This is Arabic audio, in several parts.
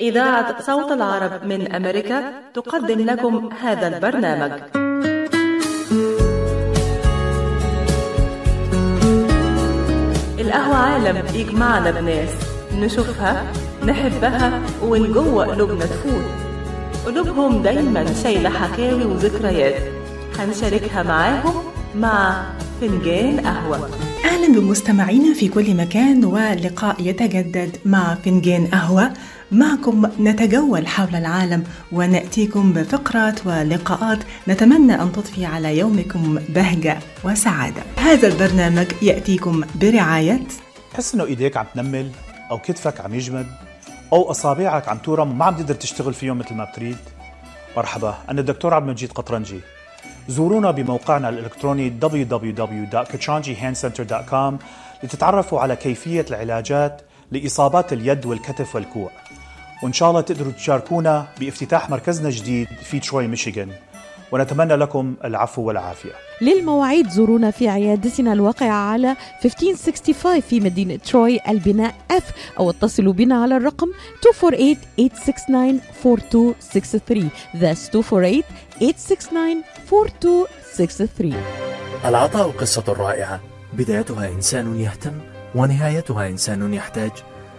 إذاعة صوت العرب من أمريكا تقدم لكم هذا البرنامج. القهوة عالم يجمعنا بناس نشوفها نحبها ومن جوه قلوبنا تفوت. قلوبهم دايما شايلة حكاوي وذكريات. هنشاركها معاهم مع فنجان قهوة. أهلا بمستمعينا في كل مكان ولقاء يتجدد مع فنجان قهوة. معكم نتجول حول العالم ونأتيكم بفقرات ولقاءات نتمنى أن تضفي على يومكم بهجة وسعادة. هذا البرنامج يأتيكم برعاية تحس إنه إيديك عم تنمل أو كتفك عم يجمد أو أصابعك عم تورم ما عم تقدر تشتغل فيهم مثل ما بتريد. مرحبا أنا الدكتور عبد المجيد قطرنجي. زورونا بموقعنا الإلكتروني www.kachanjihandcenter.com لتتعرفوا على كيفية العلاجات لإصابات اليد والكتف والكوع. وإن شاء الله تقدروا تشاركونا بافتتاح مركزنا الجديد في تروي ميشيغان. ونتمنى لكم العفو والعافية. للمواعيد زورونا في عيادتنا الواقعة على 1565 في مدينة تروي البناء F أو اتصلوا بنا على الرقم 248-869-4263 That's 248-869-4263 العطاء قصة رائعة. بدايتها إنسان يهتم ونهايتها إنسان يحتاج.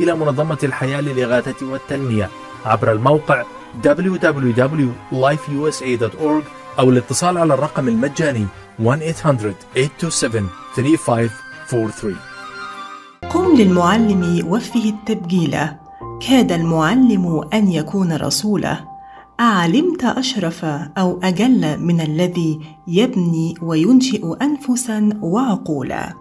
إلى منظمة الحياة للإغاثة والتنمية عبر الموقع www.lifeusa.org أو الاتصال على الرقم المجاني 1-800-827-3543 قم للمعلم وفه التبجيل. كاد المعلم أن يكون رسولا. أعلمت أشرف أو أجل من الذي يبني وينشئ أنفسا وعقولا.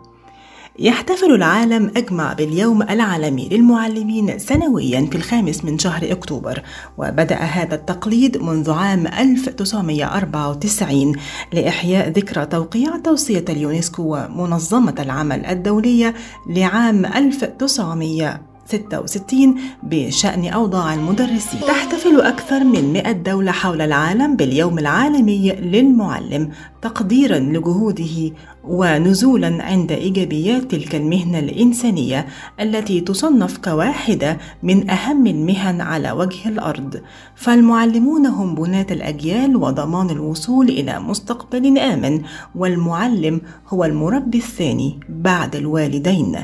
يحتفل العالم أجمع باليوم العالمي للمعلمين سنويا في الخامس من شهر أكتوبر وبدأ هذا التقليد منذ عام 1994 لإحياء ذكرى توقيع توصية اليونسكو ومنظمة العمل الدولية لعام 1900 66 بشأن أوضاع المدرسين. تحتفل أكثر من 100 دولة حول العالم باليوم العالمي للمعلم تقديرا لجهوده ونزولا عند إيجابيات تلك المهنة الإنسانية التي تصنف كواحدة من أهم المهن على وجه الأرض. فالمعلمون هم بناة الأجيال وضمان الوصول إلى مستقبل آمن والمعلم هو المربي الثاني بعد الوالدين.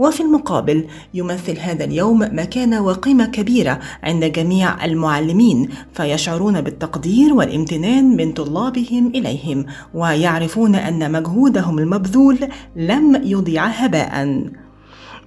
وفي المقابل يمثل هذا اليوم مكانة وقيمة كبيرة عند جميع المعلمين فيشعرون بالتقدير والامتنان من طلابهم إليهم ويعرفون أن مجهودهم المبذول لم يضيع هباءً.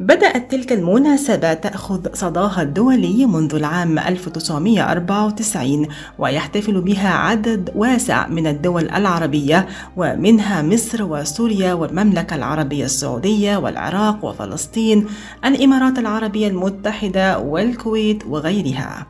بدأت تلك المناسبة تأخذ صداها الدولي منذ العام 1994 ويحتفل بها عدد واسع من الدول العربية ومنها مصر وسوريا والمملكة العربية السعودية والعراق وفلسطين الإمارات العربية المتحدة والكويت وغيرها.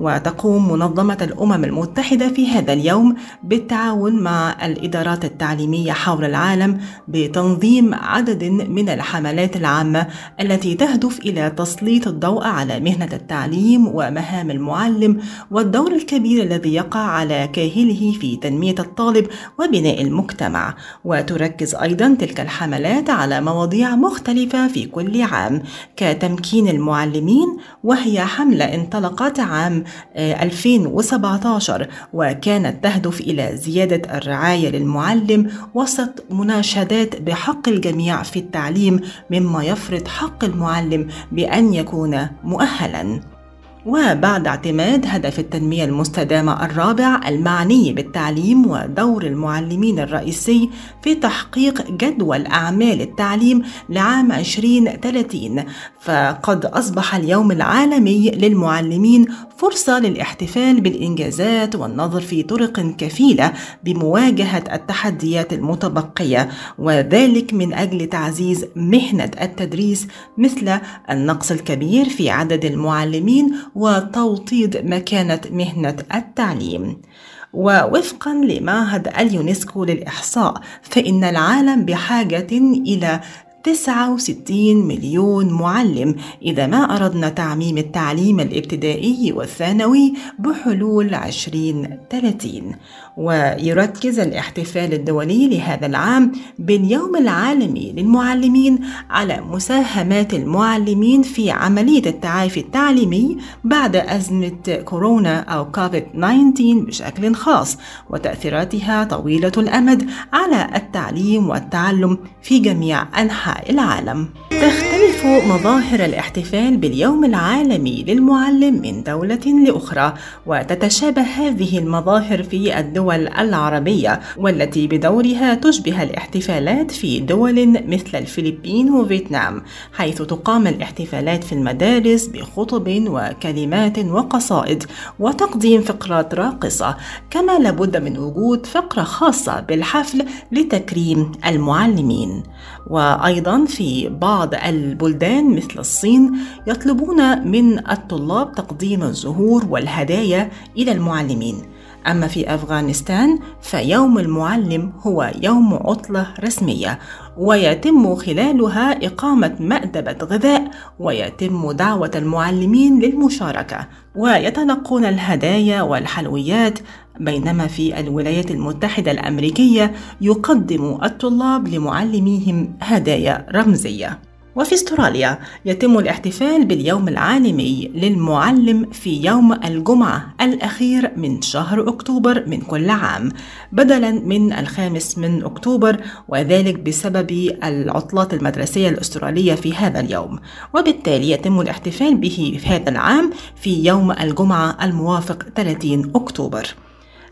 وتقوم منظمة الأمم المتحدة في هذا اليوم بالتعاون مع الإدارات التعليمية حول العالم بتنظيم عدد من الحملات العامة التي تهدف إلى تسليط الضوء على مهنة التعليم ومهام المعلم والدور الكبير الذي يقع على كاهله في تنمية الطالب وبناء المجتمع. وتركز أيضا تلك الحملات على مواضيع مختلفة في كل عام كتمكين المعلمين وهي حملة انطلقت عام 2017 وكانت تهدف إلى زيادة الرعاية للمعلم وسط مناشدات بحق الجميع في التعليم مما يفرض حق المعلم بأن يكون مؤهلاً. وبعد اعتماد هدف التنمية المستدامة الرابع المعني بالتعليم ودور المعلمين الرئيسي في تحقيق جدول أعمال التعليم لعام 2030 فقد أصبح اليوم العالمي للمعلمين فرصة للاحتفال بالإنجازات والنظر في طرق كفيلة بمواجهة التحديات المتبقية وذلك من أجل تعزيز مهنة التدريس مثل النقص الكبير في عدد المعلمين وتوطيد مكانة مهنة التعليم. ووفقا لمعهد اليونسكو للإحصاء فإن العالم بحاجة إلى 69 مليون معلم. إذا ما أردنا تعميم التعليم الابتدائي والثانوي بحلول 2030 ويركز الاحتفال الدولي لهذا العام باليوم العالمي للمعلمين على مساهمات المعلمين في عملية التعافي التعليمي بعد أزمة كورونا أو كوفيد 19 بشكل خاص وتأثيراتها طويلة الأمد على التعليم والتعلم في جميع أنحاء العالم. تختلف مظاهر الاحتفال باليوم العالمي للمعلم من دولة لأخرى وتتشابه هذه المظاهر في الدول العربية والتي بدورها تشبه الاحتفالات في دول مثل الفلبين وفيتنام حيث تقام الاحتفالات في المدارس بخطب وكلمات وقصائد وتقديم فقرات راقصة كما لابد من وجود فقرة خاصة بالحفل لتكريم المعلمين وأيضا في بعض البلدان مثل الصين يطلبون من الطلاب تقديم الزهور والهدايا إلى المعلمين. أما في أفغانستان فيوم المعلم هو يوم عطلة رسمية ويتم خلالها إقامة مأدبة غذاء ويتم دعوة المعلمين للمشاركة ويتلقون الهدايا والحلويات. بينما في الولايات المتحدة الأمريكية يقدم الطلاب لمعلميهم هدايا رمزية. وفي استراليا يتم الاحتفال باليوم العالمي للمعلم في يوم الجمعة الأخير من شهر أكتوبر من كل عام بدلا من الخامس من أكتوبر وذلك بسبب العطلات المدرسية الأسترالية في هذا اليوم. وبالتالي يتم الاحتفال به في هذا العام في يوم الجمعة الموافق 30 أكتوبر.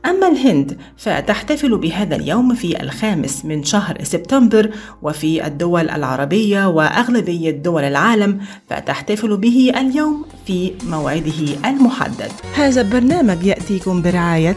أما الهند فتحتفل بهذا اليوم في الخامس من شهر سبتمبر وفي الدول العربية وأغلبية دول العالم فتحتفل به اليوم في موعده المحدد. هذا البرنامج يأتيكم برعاية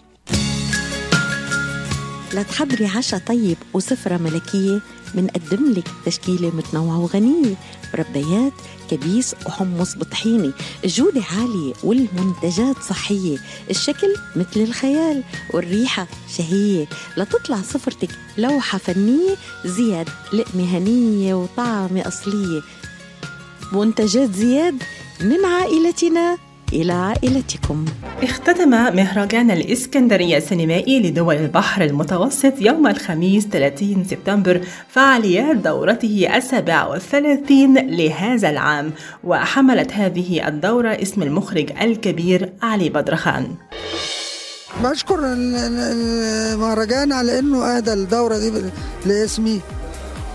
لتحضري عشاء طيب وسفرة ملكية منقدم لك تشكيلة متنوعة وغنية مربيات كبيس وحمص بطحيني الجودة عالية والمنتجات صحية الشكل مثل الخيال والريحة شهية لتطلع سفرتك لوحة فنية زياد لقمة هنية وطعمة أصلية. منتجات زياد من عائلتنا. إلى عائلتكم. اختتم مهرجان الإسكندرية السينمائي لدول البحر المتوسط يوم الخميس 30 سبتمبر فعاليات دورته السابعة والثلاثين لهذا العام وحملت هذه الدورة اسم المخرج الكبير علي بدرخان بشكر المهرجان على إنه اهدى الدورة دي لاسمي.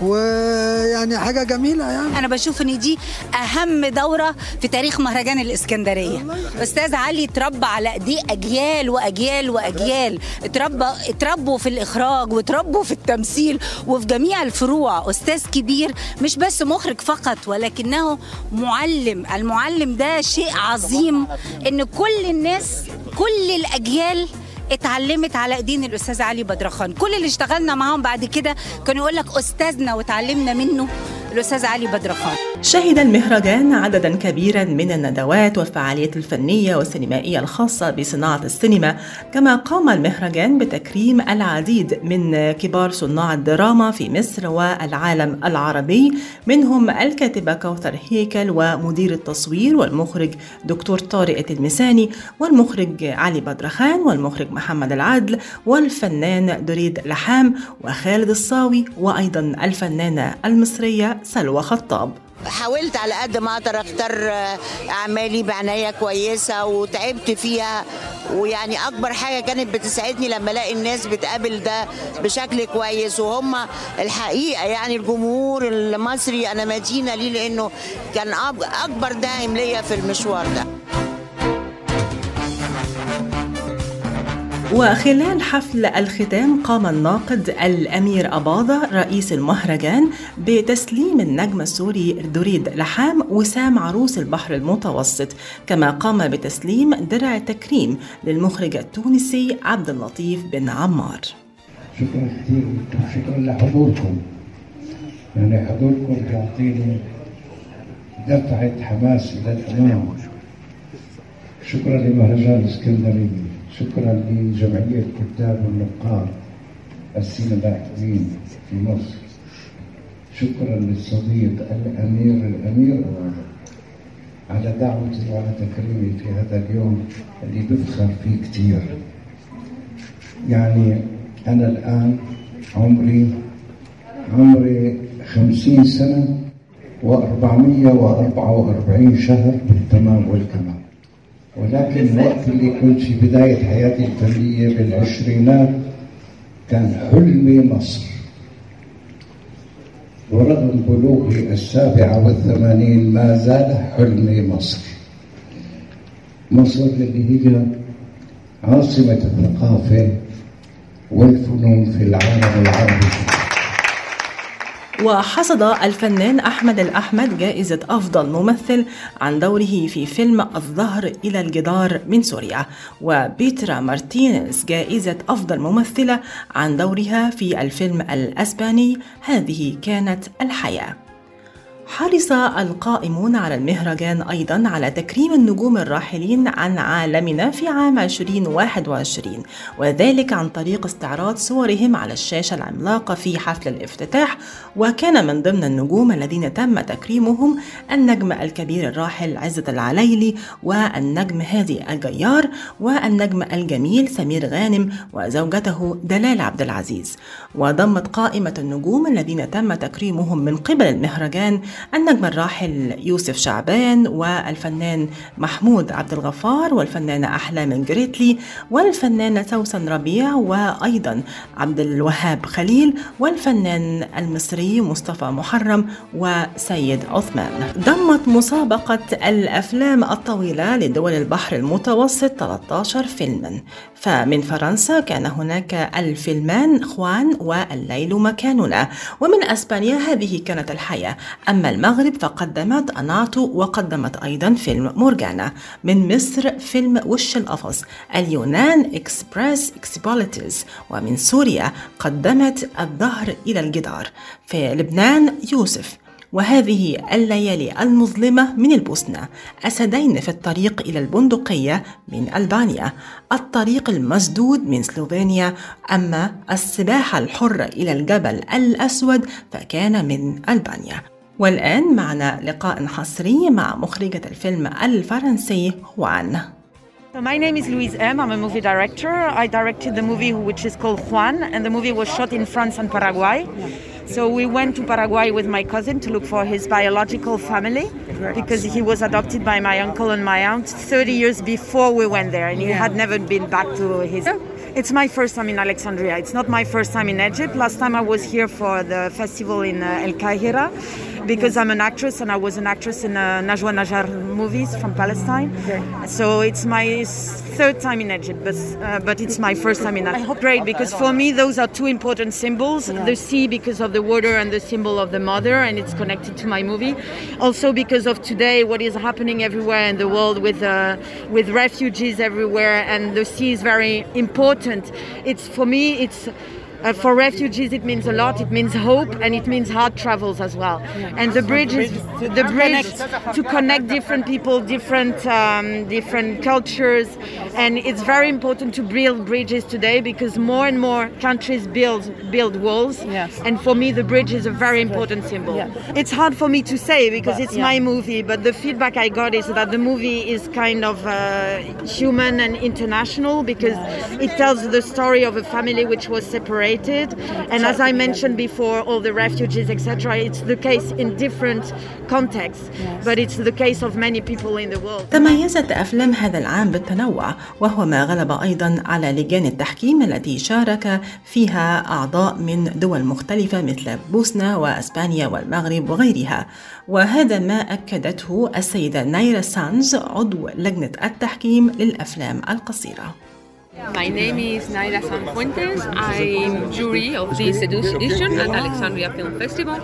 ويعني حاجة جميلة يعني. أنا بشوف إن دي أهم دورة في تاريخ مهرجان الإسكندرية. أستاذ علي اتربى على ايديه أجيال وأجيال وأجيال. اتربى اتربوا في الإخراج واتربوا في التمثيل وفي جميع الفروع. أستاذ كبير مش بس مخرج فقط ولكنه معلم. المعلم ده شيء عظيم إن كل الناس كل الأجيال اتعلمت على ايدين الأستاذ علي بدرخان. كل اللي اشتغلنا معاهم بعد كده كانوا يقول لك أستاذنا وتعلمنا منه. الأستاذ علي بدرخان شهد المهرجان عددا كبيرا من الندوات والفعاليات الفنية والسينمائية الخاصة بصناعة السينما كما قام المهرجان بتكريم العديد من كبار صناع الدراما في مصر والعالم العربي منهم الكاتبة كوثر هيكل ومدير التصوير والمخرج دكتور طارق التلمساني والمخرج علي بدرخان والمخرج محمد العدل والفنان دريد لحام وخالد الصاوي وأيضا الفنانة المصرية سلوى خطاب حاولت على قد ما أقدر أختار أعمالي بعناية كويسة وتعبت فيها ويعني أكبر حاجة كانت بتسعدني لما ألاقي الناس بتقابل ده بشكل كويس. وهم الحقيقة يعني الجمهور المصري أنا مدينة ليه؟ لأنه كان أكبر داعم ليا في المشوار ده. وخلال حفل الختام قام الناقد الأمير أباضة رئيس المهرجان بتسليم النجم السوري دريد لحام وسام عروس البحر المتوسط كما قام بتسليم درع تكريم للمخرج التونسي عبد اللطيف بن عمار. شكرا كثير شكرا لحضوركم. يعني حضوركم بيعطيني دفعة حماس إلى الأمام شكرا لمهرجان الإسكندرية شكرا لجمعية كتاب والنقاد السينمائيين في مصر. شكرا للصديق الأمير الأمير على دعوتي وعلى تكريمي في هذا اليوم اللي بفخر فيه كثير يعني أنا الآن عمري عمري خمسين سنة وأربعمية وأربعة وأربعين شهر بالتمام والكمال. ولكن الوقت اللي كنت في بداية حياتي الفنية بالعشرينات كان حلمي مصر. ورغم بلوغي السابعة والثمانين ما زال حلمي مصر. مصر اللي هي عاصمة الثقافة والفنون في العالم العربي. وحصد الفنان أحمد الأحمد جائزة أفضل ممثل عن دوره في فيلم الظهر إلى الجدار من سوريا وبيترا مارتينيز جائزة أفضل ممثلة عن دورها في الفيلم الأسباني هذه كانت الحياة. حرص القائمون على المهرجان أيضا على تكريم النجوم الراحلين عن عالمنا في عام 2021 وذلك عن طريق استعراض صورهم على الشاشة العملاقة في حفل الافتتاح وكان من ضمن النجوم الذين تم تكريمهم النجم الكبير الراحل عزت العليلي والنجم هادي الجيار والنجم الجميل سمير غانم وزوجته دلال عبد العزيز. وضمت قائمة النجوم الذين تم تكريمهم من قبل المهرجان النجم الراحل يوسف شعبان والفنان محمود عبد الغفار والفنانة أحلام الجريتلي والفنانة سوسن ربيع وأيضا عبد الوهاب خليل والفنان المصري مصطفى محرم وسيد عثمان. ضمت مسابقة الأفلام الطويلة لدول البحر المتوسط 13 فيلما. فمن فرنسا كان هناك الفيلمان خوان والليل مكاننا. ومن أسبانيا هذه كانت الحياة. أما المغرب فقدمت أناتو وقدمت أيضا فيلم مورجانا من مصر فيلم وش القفص؟ اليونان إكسبريس إكسبوليتيز ومن سوريا قدمت الظهر إلى الجدار. في لبنان يوسف وهذه الليالي المظلمة من البوسنة. أسدين في الطريق إلى البندقية من ألبانيا. الطريق المسدود من سلوفينيا. أما السباحة الحرة إلى الجبل الأسود فكان من ألبانيا. والآن معنا لقاء حصري مع مخرجة الفيلم الفرنسي خوان So my name is Louise M. I'm a movie director. I directed the movie which is called Juan, and the movie was shot in France and Paraguay. So we went to Paraguay with my cousin to look for his biological family because he was adopted by my uncle and my aunt 30 years before we went there, and he had never been back to his. It's my first time in Alexandria. It's not my first time in Egypt. Last time I was here for the festival in uh, El Kahira because I'm an actress and I was an actress in uh, Najwa Najar movies from Palestine. So it's my third time in Egypt, but, uh, but it's my first time in I hope great because for me those are two important symbols. The sea because of the water and the symbol of the mother and it's connected to my movie. Also because of today what is happening everywhere in the world with uh, with refugees everywhere and the sea is very important. It's for me it's Uh, for refugees, it means a lot. It means hope and it means hard travels as well. And the bridge is the bridge to connect different people, different um, different cultures, and it's very important to build bridges today because more and more countries build build walls. Yes. And for me, the bridge is a very important symbol. Yeah. It's hard for me to say because it's yeah. my movie, but the feedback I got is that the movie is kind of uh, human and international because it tells the story of a family which was separated. And as I mentioned before, all the refugees, etc., it's the case in different contexts, but it's the case of many people in the world. تميزت أفلام هذا العام بالتنوع وهو ما غلب أيضا على لجان التحكيم التي شارك فيها أعضاء من دول مختلفة مثل بوسنا وأسبانيا والمغرب وغيرها وهذا ما أكدته السيدة نايرا سانز عضو لجنة التحكيم للأفلام القصيرة My name is Naira Sanfuentes. I'm jury of this edition at Alexandria Film Festival.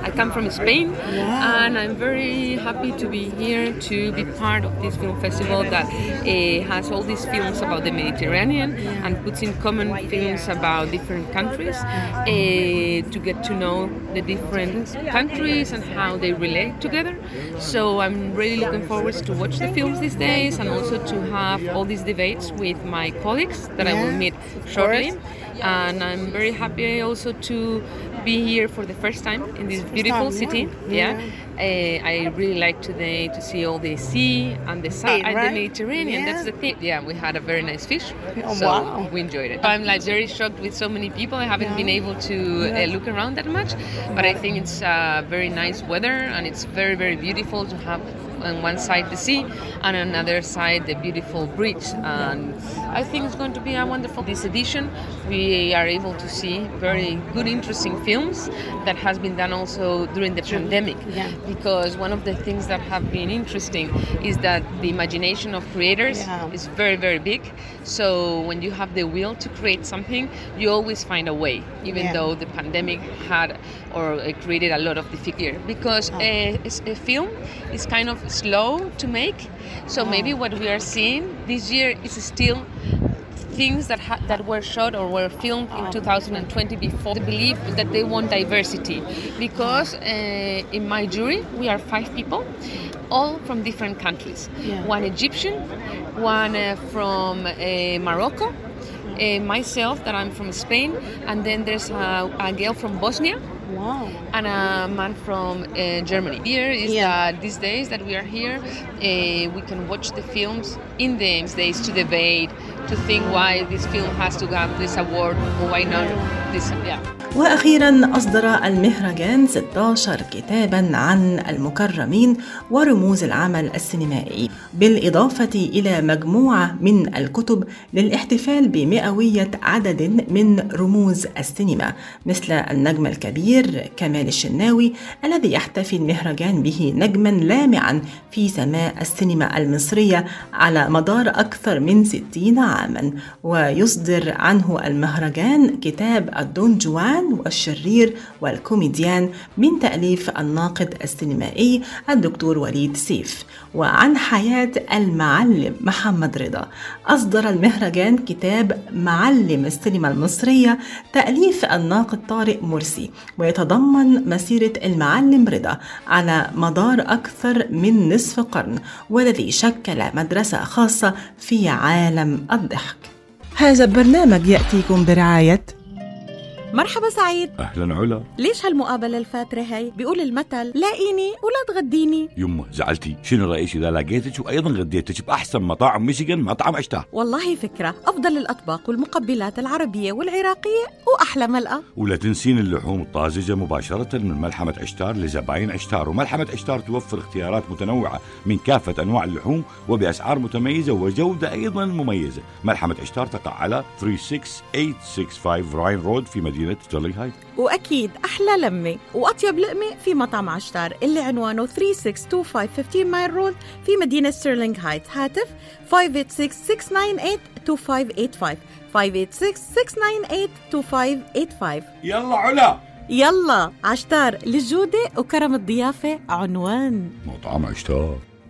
I come from Spain and I'm very happy to be here to be part of this film festival that uh, has all these films about the Mediterranean and puts in common films about different countries uh, to get to know the different countries and how they relate together. So I'm really looking forward to watch the films these days and also to have all these debates with my colleagues that I will meet shortly. And I'm very happy also to be here for the first time in this beautiful time, city. yeah. Yeah, Uh, I really like today to see all the sea and the sun and the right? Mediterranean. That's the thing. Yeah, we had a very nice fish, Oh, so wow. we enjoyed it. I'm like very shocked with so many people. I haven't been able to uh, look around that much, but I think it's uh, very nice weather and it's very very beautiful to have on one side the sea and on another side the beautiful bridge and I think it's going to be a wonderful this edition we are able to see very good interesting films that has been done also during the pandemic Yeah. because one of the things that have been interesting is that the imagination of creators Yeah. is very very big so when you have the will to create something you always find a way even Yeah. though the pandemic had or uh, created a lot of difficulty because Oh. a, a film is kind of slow to make. So Oh. maybe what we are seeing this year is still things that ha- that were shot or were filmed in 2020 before. They believe that they want diversity because uh, in my jury we are five people all from different countries. Yeah. one egyptian one uh, from uh, morocco uh, myself that i'm from spain and then there's a, a girl from bosnia Wow. and a man from uh, Germany. Here is Yeah. that these days that we are here, uh, we can watch the films in the days to debate, to think why this film has to have this award or why not this. Yeah. وأخيرا أصدر المهرجان 16 كتابا عن المكرمين ورموز العمل السينمائي بالإضافة إلى مجموعة من الكتب للاحتفال بمئوية عدد من رموز السينما مثل النجم الكبير كمال الشناوي الذي يحتفي المهرجان به نجما لامعا في سماء السينما المصرية على مدار أكثر من 60 عاما ويصدر عنه المهرجان كتاب الدون جوان والشرير والكوميديان من تأليف الناقد السينمائي الدكتور وليد سيف وعن حياة المعلم محمد رضا. أصدر المهرجان كتاب معلم السينما المصرية تأليف الناقد طارق مرسي ويتضمن مسيرة المعلم رضا على مدار أكثر من نصف قرن والذي شكل مدرسة خاصة في عالم الضحك. هذا البرنامج يأتيكم برعاية مرحبا سعيد. أهلا علا. ليش هالمقابلة الفاترة هي؟ بيقول المثل لاقيني ولا تغديني. يمه زعلتي. شنو رأيك إذا لقيتك وأيضا غديتك بأحسن مطاعم ميشيغان مطعم اشتار والله فكرة. أفضل الأطباق والمقبلات العربية والعراقية وأحلى ملقى ولا تنسين اللحوم الطازجة مباشرة من ملحمة عشتار لزباين عشتار. وملحمة عشتار توفر اختيارات متنوعة من كافة أنواع اللحوم وبأسعار متميزة وجودة أيضا مميزة. ملحمة عشتار تقع على 36865 Ryan Road في مدينة ستيرلينغ هايت وأكيد أحلى لمة وأطيب لقمة في مطعم عشتار اللي عنوانه 3625 15 Mile Road في مدينة ستيرلينغ هايتس هاتف 586-698-2585 586-698-2585 يلا علا. يلا عشتار للجودة وكرم الضيافة عنوان. مطعم عشتار.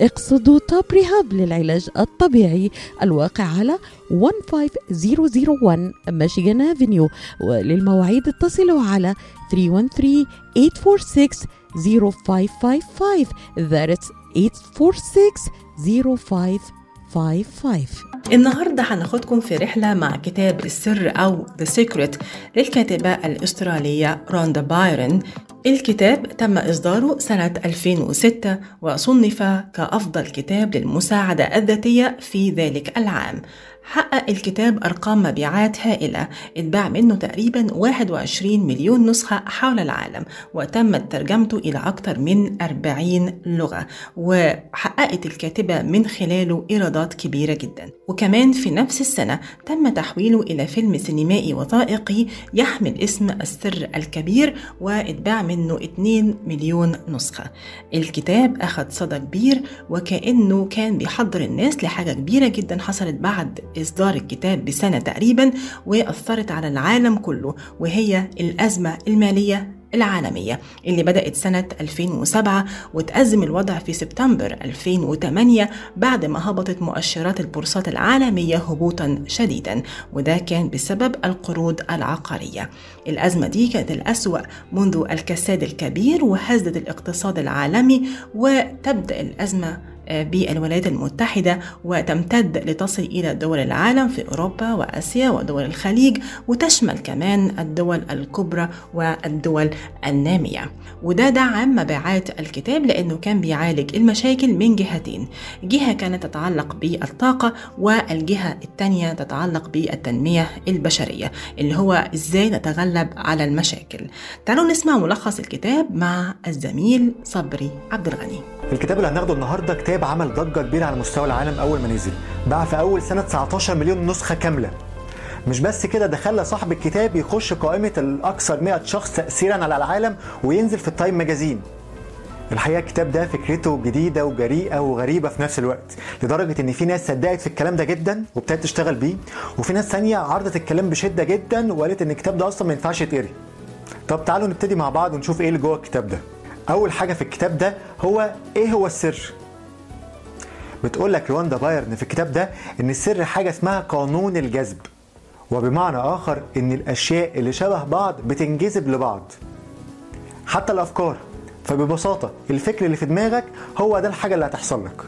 اقصدوا توب ريهاب للعلاج الطبيعي الواقع على 15001 ميشيغان افنيو وللمواعيد اتصلوا على 313 846 0555 That's 846 0555 النهاردة هناخدكم في رحلة مع كتاب السر أو The Secret للكاتبة الأسترالية روندا بايرن. الكتاب تم إصداره سنة 2006 وصنف كأفضل كتاب للمساعدة الذاتية في ذلك العام. حقق الكتاب أرقام مبيعات هائلة. اتباع منه تقريبا 21 مليون نسخة حول العالم وتمت ترجمته إلى أكثر من 40 لغة وحققت الكاتبة من خلاله إيرادات كبيرة جدا. وكمان في نفس السنة تم تحويله إلى فيلم سينمائي وثائقي يحمل اسم السر الكبير واتباع منه 2 مليون نسخة. الكتاب أخذ صدى كبير وكأنه كان بيحضر الناس لحاجة كبيرة جدا حصلت بعد إصدار الكتاب بسنة تقريبا وأثرت على العالم كله وهي الأزمة المالية العالمية اللي بدأت سنة 2007 وتأزم الوضع في سبتمبر 2008 بعد ما هبطت مؤشرات البورصات العالمية هبوطا شديدا وده كان بسبب القروض العقارية. الأزمة دي كانت الأسوأ منذ الكساد الكبير وهزت الاقتصاد العالمي وتبدأ الأزمة بالولايات المتحدة وتمتد لتصل إلى دول العالم في أوروبا وآسيا ودول الخليج وتشمل كمان الدول الكبرى والدول النامية. وده دعم مبيعات الكتاب لأنه كان بيعالج المشاكل من جهتين. جهة كانت تتعلق بالطاقة والجهة الثانية تتعلق بالتنمية البشرية اللي هو إزاي نتغلب على المشاكل. تعالوا نسمع ملخص الكتاب مع الزميل صبري عبد الغني. الكتاب اللي هناخده النهارده كتاب عمل ضجة كبيرة على مستوى العالم أول ما نزل. باع في أول سنة 19 مليون نسخة كاملة. مش بس كده ده خلى صاحب الكتاب يخش قائمة الأكثر 100 شخص تاثيرا على العالم وينزل في التايم ماجازين. الحقيقة الكتاب ده فكرته جديدة وجريئة وغريبة في نفس الوقت لدرجة إن في ناس صدقت في الكلام ده جدا وابتدت تشتغل بيه وفي ناس ثانية عرضت الكلام بشدة جدا وقالت إن الكتاب ده أصلا ما ينفعش يتقري. طب تعالوا نبتدي مع بعض ونشوف إيه اللي جوه الكتاب ده. أول حاجة في الكتاب ده هو إيه هو السر؟ بتقول لك رواندا بايرن في الكتاب ده إن السر حاجة اسمها قانون الجذب وبمعنى آخر إن الأشياء اللي شبه بعض بتنجذب لبعض. حتى الأفكار فببساطة الفكر اللي في دماغك هو ده الحاجة اللي هتحصل لك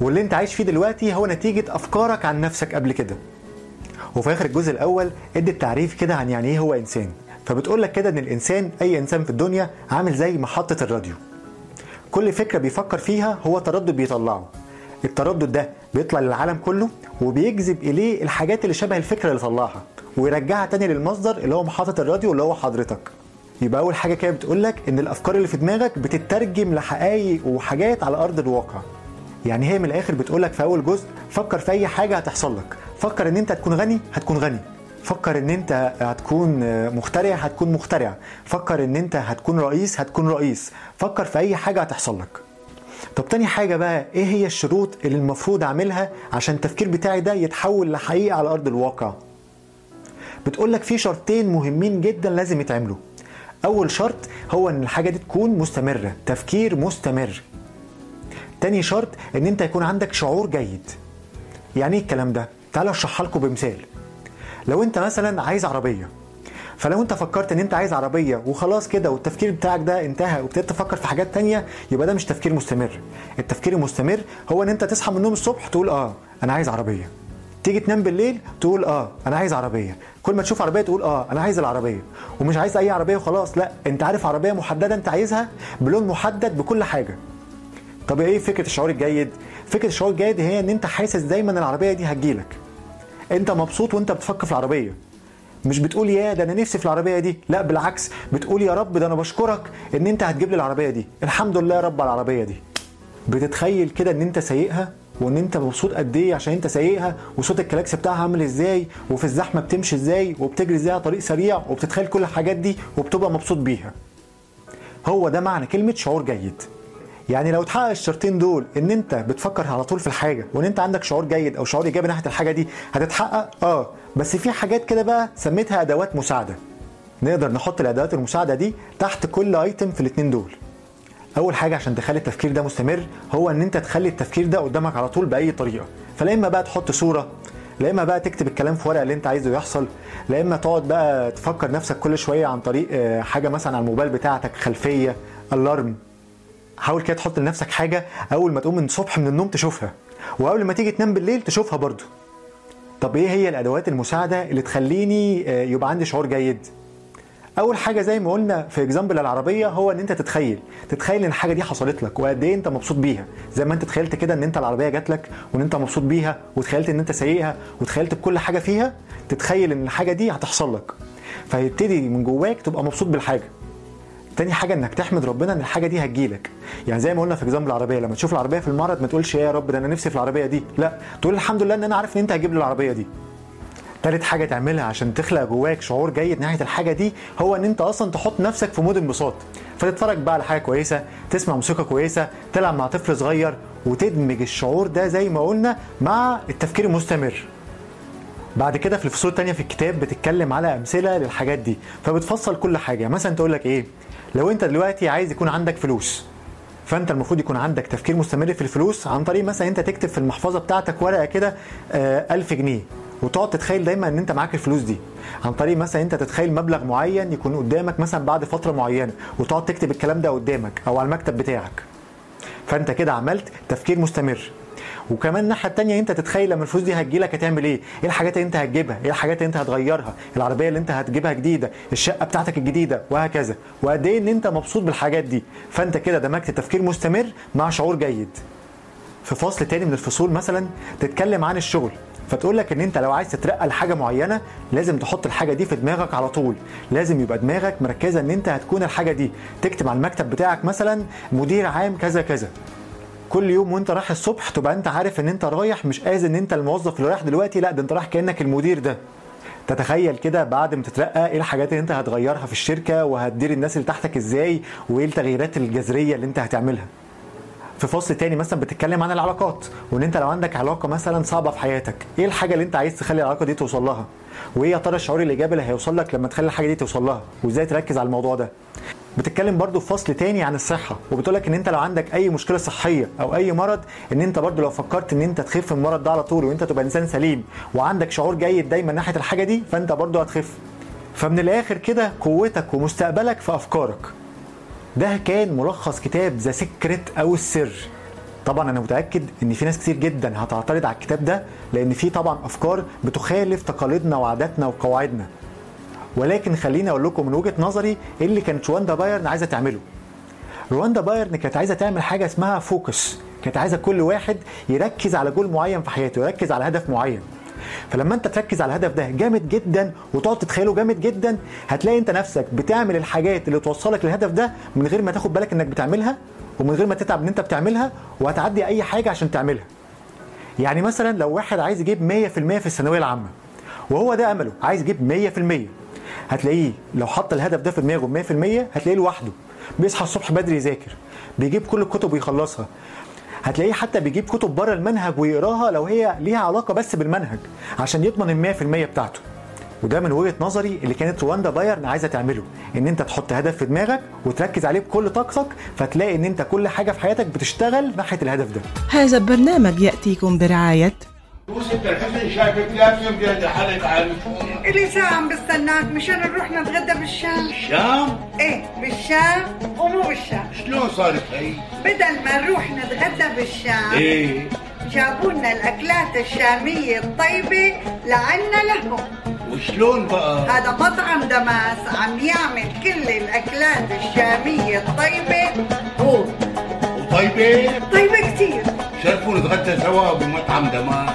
واللي أنت عايش فيه دلوقتي هو نتيجة أفكارك عن نفسك قبل كده. وفي آخر الجزء الأول ادت تعريف كده عن يعني إيه هو إنسان. فبتقول لك كده إن الإنسان أي إنسان في الدنيا عامل زي محطة الراديو. كل فكرة بيفكر فيها هو تردد بيطلعه. التردد ده بيطلع للعالم كله وبيجذب إليه الحاجات اللي شبه الفكرة اللي طلعها ويرجعها تاني للمصدر اللي هو محطة الراديو اللي هو حضرتك. يبقى أول حاجة كده بتقول لك إن الأفكار اللي في دماغك بتترجم لحقائق وحاجات على أرض الواقع. يعني هي من الآخر بتقول لك في أول جزء فكر في أي حاجة هتحصل لك. فكر إن أنت هتكون غني هتكون غني. فكر إن أنت هتكون مخترع هتكون مخترع. فكر إن أنت هتكون رئيس هتكون رئيس. فكر في أي حاجة هتحصل لك. طب تاني حاجة بقى إيه هي الشروط اللي المفروض أعملها عشان التفكير بتاعي ده يتحول لحقيقة على أرض الواقع؟ بتقول لك في شرطين مهمين جدا لازم يتعملوا. أول شرط هو إن الحاجة دي تكون مستمرة تفكير مستمر. تاني شرط إن أنت يكون عندك شعور جيد. يعني إيه الكلام ده؟ تعالوا أشرحها لكم بمثال. لو أنت مثلا عايز عربية فلو انت فكرت ان انت عايز عربية وخلاص كده والتفكير بتاعك ده انتهى وابتديت تفكر في حاجات تانية يبقى ده مش تفكير مستمر. التفكير المستمر هو ان انت تصحى من النوم الصبح تقول آه أنا عايز عربية. تيجي تنام بالليل تقول آه أنا عايز عربية. كل ما تشوف عربية تقول آه أنا عايز العربية. ومش عايز أي عربية وخلاص لا أنت عارف عربية محددة أنت عايزها بلون محدد بكل حاجة. طب إيه فكرة الشعور الجيد؟ فكرة الشعور الجيد هي إن أنت حاسس دايما العربية دي هتجيلك. أنت مبسوط وأنت بتفكر في العربية. مش بتقول يا ده أنا نفسي في العربية دي لا بالعكس بتقول يا رب ده أنا بشكرك إن أنت هتجيب لي العربية دي. الحمد لله يا رب على العربية دي. بتتخيل كده إن أنت سايقها وإن أنت مبسوط قد إيه عشان أنت سايقها وصوت الكلاكس بتاعها عامل إزاي وفي الزحمة بتمشي إزاي وبتجري إزاي على طريق سريع وبتتخيل كل الحاجات دي وبتبقى مبسوط بيها. هو ده معنى كلمة شعور جيد. يعني لو اتحقق الشرطين دول ان انت بتفكر على طول في الحاجة وان انت عندك شعور جيد أو شعور ايجابي ناحية الحاجة دي هتتحقق؟ آه. بس في حاجات كده بقى سميتها أدوات مساعدة. نقدر نحط الأدوات المساعدة دي تحت كل ايتم في الاثنين دول. أول حاجة عشان تخلي التفكير ده مستمر هو إن أنت تخلي التفكير ده قدامك على طول بأي طريقة. فلا إما بقى تحط صورة لا إما بقى تكتب الكلام في ورقة اللي أنت عايزه يحصل لا إما تقعد بقى تفكر نفسك كل شوية عن طريق آه، حاجة مثلا على الموبايل بتاعتك خلفية alarm حاول كده تحط لنفسك حاجة أول ما تقوم من الصبح من النوم تشوفها وقبل ما تيجي تنام بالليل تشوفها برضو طب إيه هي الأدوات المساعدة اللي تخليني آه، يبقى عندي شعور جيد؟ أول حاجة زي ما قلنا في example العربية هو إن أنت تتخيل تتخيل إن الحاجة دي حصلت لك وقد إيه أنت مبسوط بيها. زي ما أنت تخيلت كده إن أنت العربية جات لك وإن أنت مبسوط بيها وتخيلت إن أنت سايقها وتخيلت بكل حاجة فيها تتخيل إن الحاجة دي هتحصل لك. فيبتدي من جواك تبقى مبسوط بالحاجة. تاني حاجة إنك تحمد ربنا إن الحاجة دي هتجيلك. يعني زي ما قلنا في example العربية لما تشوف العربية في المعرض ما تقولش يا رب ده أنا نفسي في العربية دي. لا تقول الحمد لله إن أنا عارف إن أنت هتجيب لي العربية دي. تالت حاجة تعملها عشان تخلق جواك شعور جيد ناحية الحاجة دي هو إن أنت أصلا تحط نفسك في mood انبساط. فتتفرج بقى على حاجة كويسة تسمع موسيقى كويسة تلعب مع طفل صغير وتدمج الشعور ده زي ما قلنا مع التفكير المستمر. بعد كده في الفصول التانية في الكتاب بتتكلم على أمثلة للحاجات دي. فبتفصل كل حاجة. مثلا تقول لك إيه؟ لو أنت دلوقتي عايز يكون عندك فلوس فأنت المفروض يكون عندك تفكير مستمر في الفلوس عن طريق مثلا أنت تكتب في المحفظة بتاعتك ورقة كده آه، 1000 جنيه وتقعد تتخيل دايما إن أنت معاك الفلوس دي. عن طريق مثلا أنت تتخيل مبلغ معين يكون قدامك مثلا بعد فترة معينة وتقعد تكتب الكلام ده قدامك أو على المكتب بتاعك. فأنت كده عملت تفكير مستمر. وكمان الناحية التانية انت تتخيل لما الفلوس دي هتجيلك هتعمل إيه؟ إيه الحاجات اللي انت هتجيبها؟ إيه الحاجات اللي انت هتغيرها؟ العربية اللي انت هتجيبها جديدة، الشقة بتاعتك الجديدة وهكذا، وقد إيه ان انت مبسوط بالحاجات دي، فانت كده دمجت تفكير مستمر مع شعور جيد. في فصل تاني من الفصول مثلا تتكلم عن الشغل فتقول لك ان انت لو عايز تترقى لحاجة معينة لازم تحط الحاجة دي في دماغك على طول لازم يبقى دماغك مركزة ان انت هتكون الحاجة دي تكتب على المكتب بتاعك مثلا مدير عام كذا كذا كل يوم وانت رايح الصبح تبقى انت عارف ان انت رايح مش قايز ان انت الموظف اللي رايح دلوقتي لا ده انت رايح كأنك المدير ده. تتخيل كده بعد ما تترقى إيه الحاجات اللي انت هتغيرها في الشركة وهتدير الناس اللي تحتك إزاي وايه التغييرات الجذرية اللي انت هتعملها. في فصل تاني مثلا بتتكلم عن العلاقات وإن أنت لو عندك علاقة مثلا صعبة في حياتك إيه الحاجة اللي أنت عايز تخلي العلاقة دي توصل لها؟ وإيه يا ترى الشعور الإيجابي اللي هيوصل لك لما تخلي الحاجة دي توصل لها؟ وإزاي تركز على الموضوع ده؟ بتتكلم برضو في فصل تاني عن الصحة وبتقولك إن أنت لو عندك أي مشكلة صحية أو أي مرض إن أنت برضو لو فكرت إن أنت تخف من المرض ده على طول وأنت تبقى إنسان سليم وعندك شعور جيد دايما ناحية الحاجة دي فأنت برضو هتخف. فمن الآخر كده قوتك ومستقبلك في أفكارك. ده كان ملخص كتاب The Secret أو السر. طبعا أنا متأكد إن في ناس كتير جدا هتعترض على الكتاب ده لأن فيه طبعا أفكار بتخالف تقاليدنا وعاداتنا وقواعدنا. ولكن خليني أقول لكم من وجهة نظري إيه اللي كانت روندا بايرن عايزة تعمله. روندا بايرن كانت عايزة تعمل حاجة اسمها focus كانت عايزة كل واحد يركز على جول معين في حياته يركز على هدف معين. فلما انت تركز على الهدف ده جامد جدا وتقعد تتخيله جامد جدا هتلاقي انت نفسك بتعمل الحاجات اللي توصلك للهدف ده من غير ما تاخد بالك انك بتعملها ومن غير ما تتعب ان انت بتعملها وهتعدي اي حاجة عشان تعملها. يعني مثلا لو واحد عايز يجيب 100% في الثانوية العامة وهو ده أمله عايز يجيب 100% هتلاقيه لو حط الهدف ده في دماغه 100% هتلاقيه لوحده بيصحى الصبح بدري يذاكر بيجيب كل الكتب ويخلصها هتلاقيه حتى بيجيب كتب بره المنهج ويقراها لو هي ليها علاقة بس بالمنهج عشان يضمن ال 100% بتاعته. وده من وجهة نظري اللي كانت رواندا بايرن عايزة تعمله إن أنت تحط هدف في دماغك وتركز عليه بكل طاقتك فتلاقي إن أنت كل حاجة في حياتك بتشتغل ناحية الهدف ده. هذا البرنامج يأتيكم برعاية وست الحسن شايفك لازم بيد حالك عن إلي ساعة عم بستناك. مشان نروح نتغدى بالشام. الشام إيه بالشام ومو بالشام. شلون صارت هي؟ بدل ما نروح نتغدى بالشام إيه. جابوا لنا الأكلات الشامية الطيبة لعنا لهم. وشلون بقى؟ هذا مطعم دماس عم يعمل كل الأكلات الشامية الطيبة هو طيبة طيبة كتير. شرفوا نتغدى سوا بمطعم Damas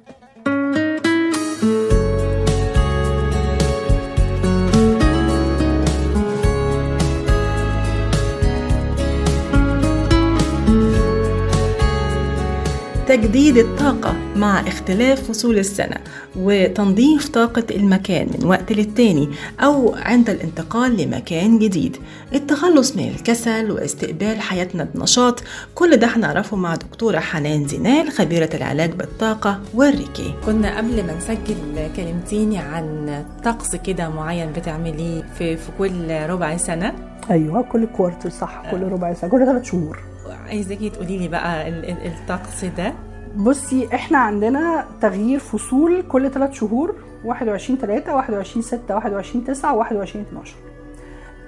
تجديد الطاقة مع اختلاف فصول السنة وتنظيف طاقة المكان من وقت للتاني أو عند الانتقال لمكان جديد. التخلص من الكسل واستقبال حياتنا بنشاط كل ده هنعرفه مع دكتورة حنان زينال خبيرة العلاج بالطاقة والريكي. كنا قبل ما نسجل كلمتيني عن طقس كده معين بتعمليه في, في كل ربع سنة. أيوه كل كوارتر صح كل ربع سنة كل ثلاث شهور. عايزاكي تقولي لي بقى ال- ال- الطقس ده. بصي إحنا عندنا تغيير فصول كل ثلاث شهور 21 3 21 6 21 9 21 12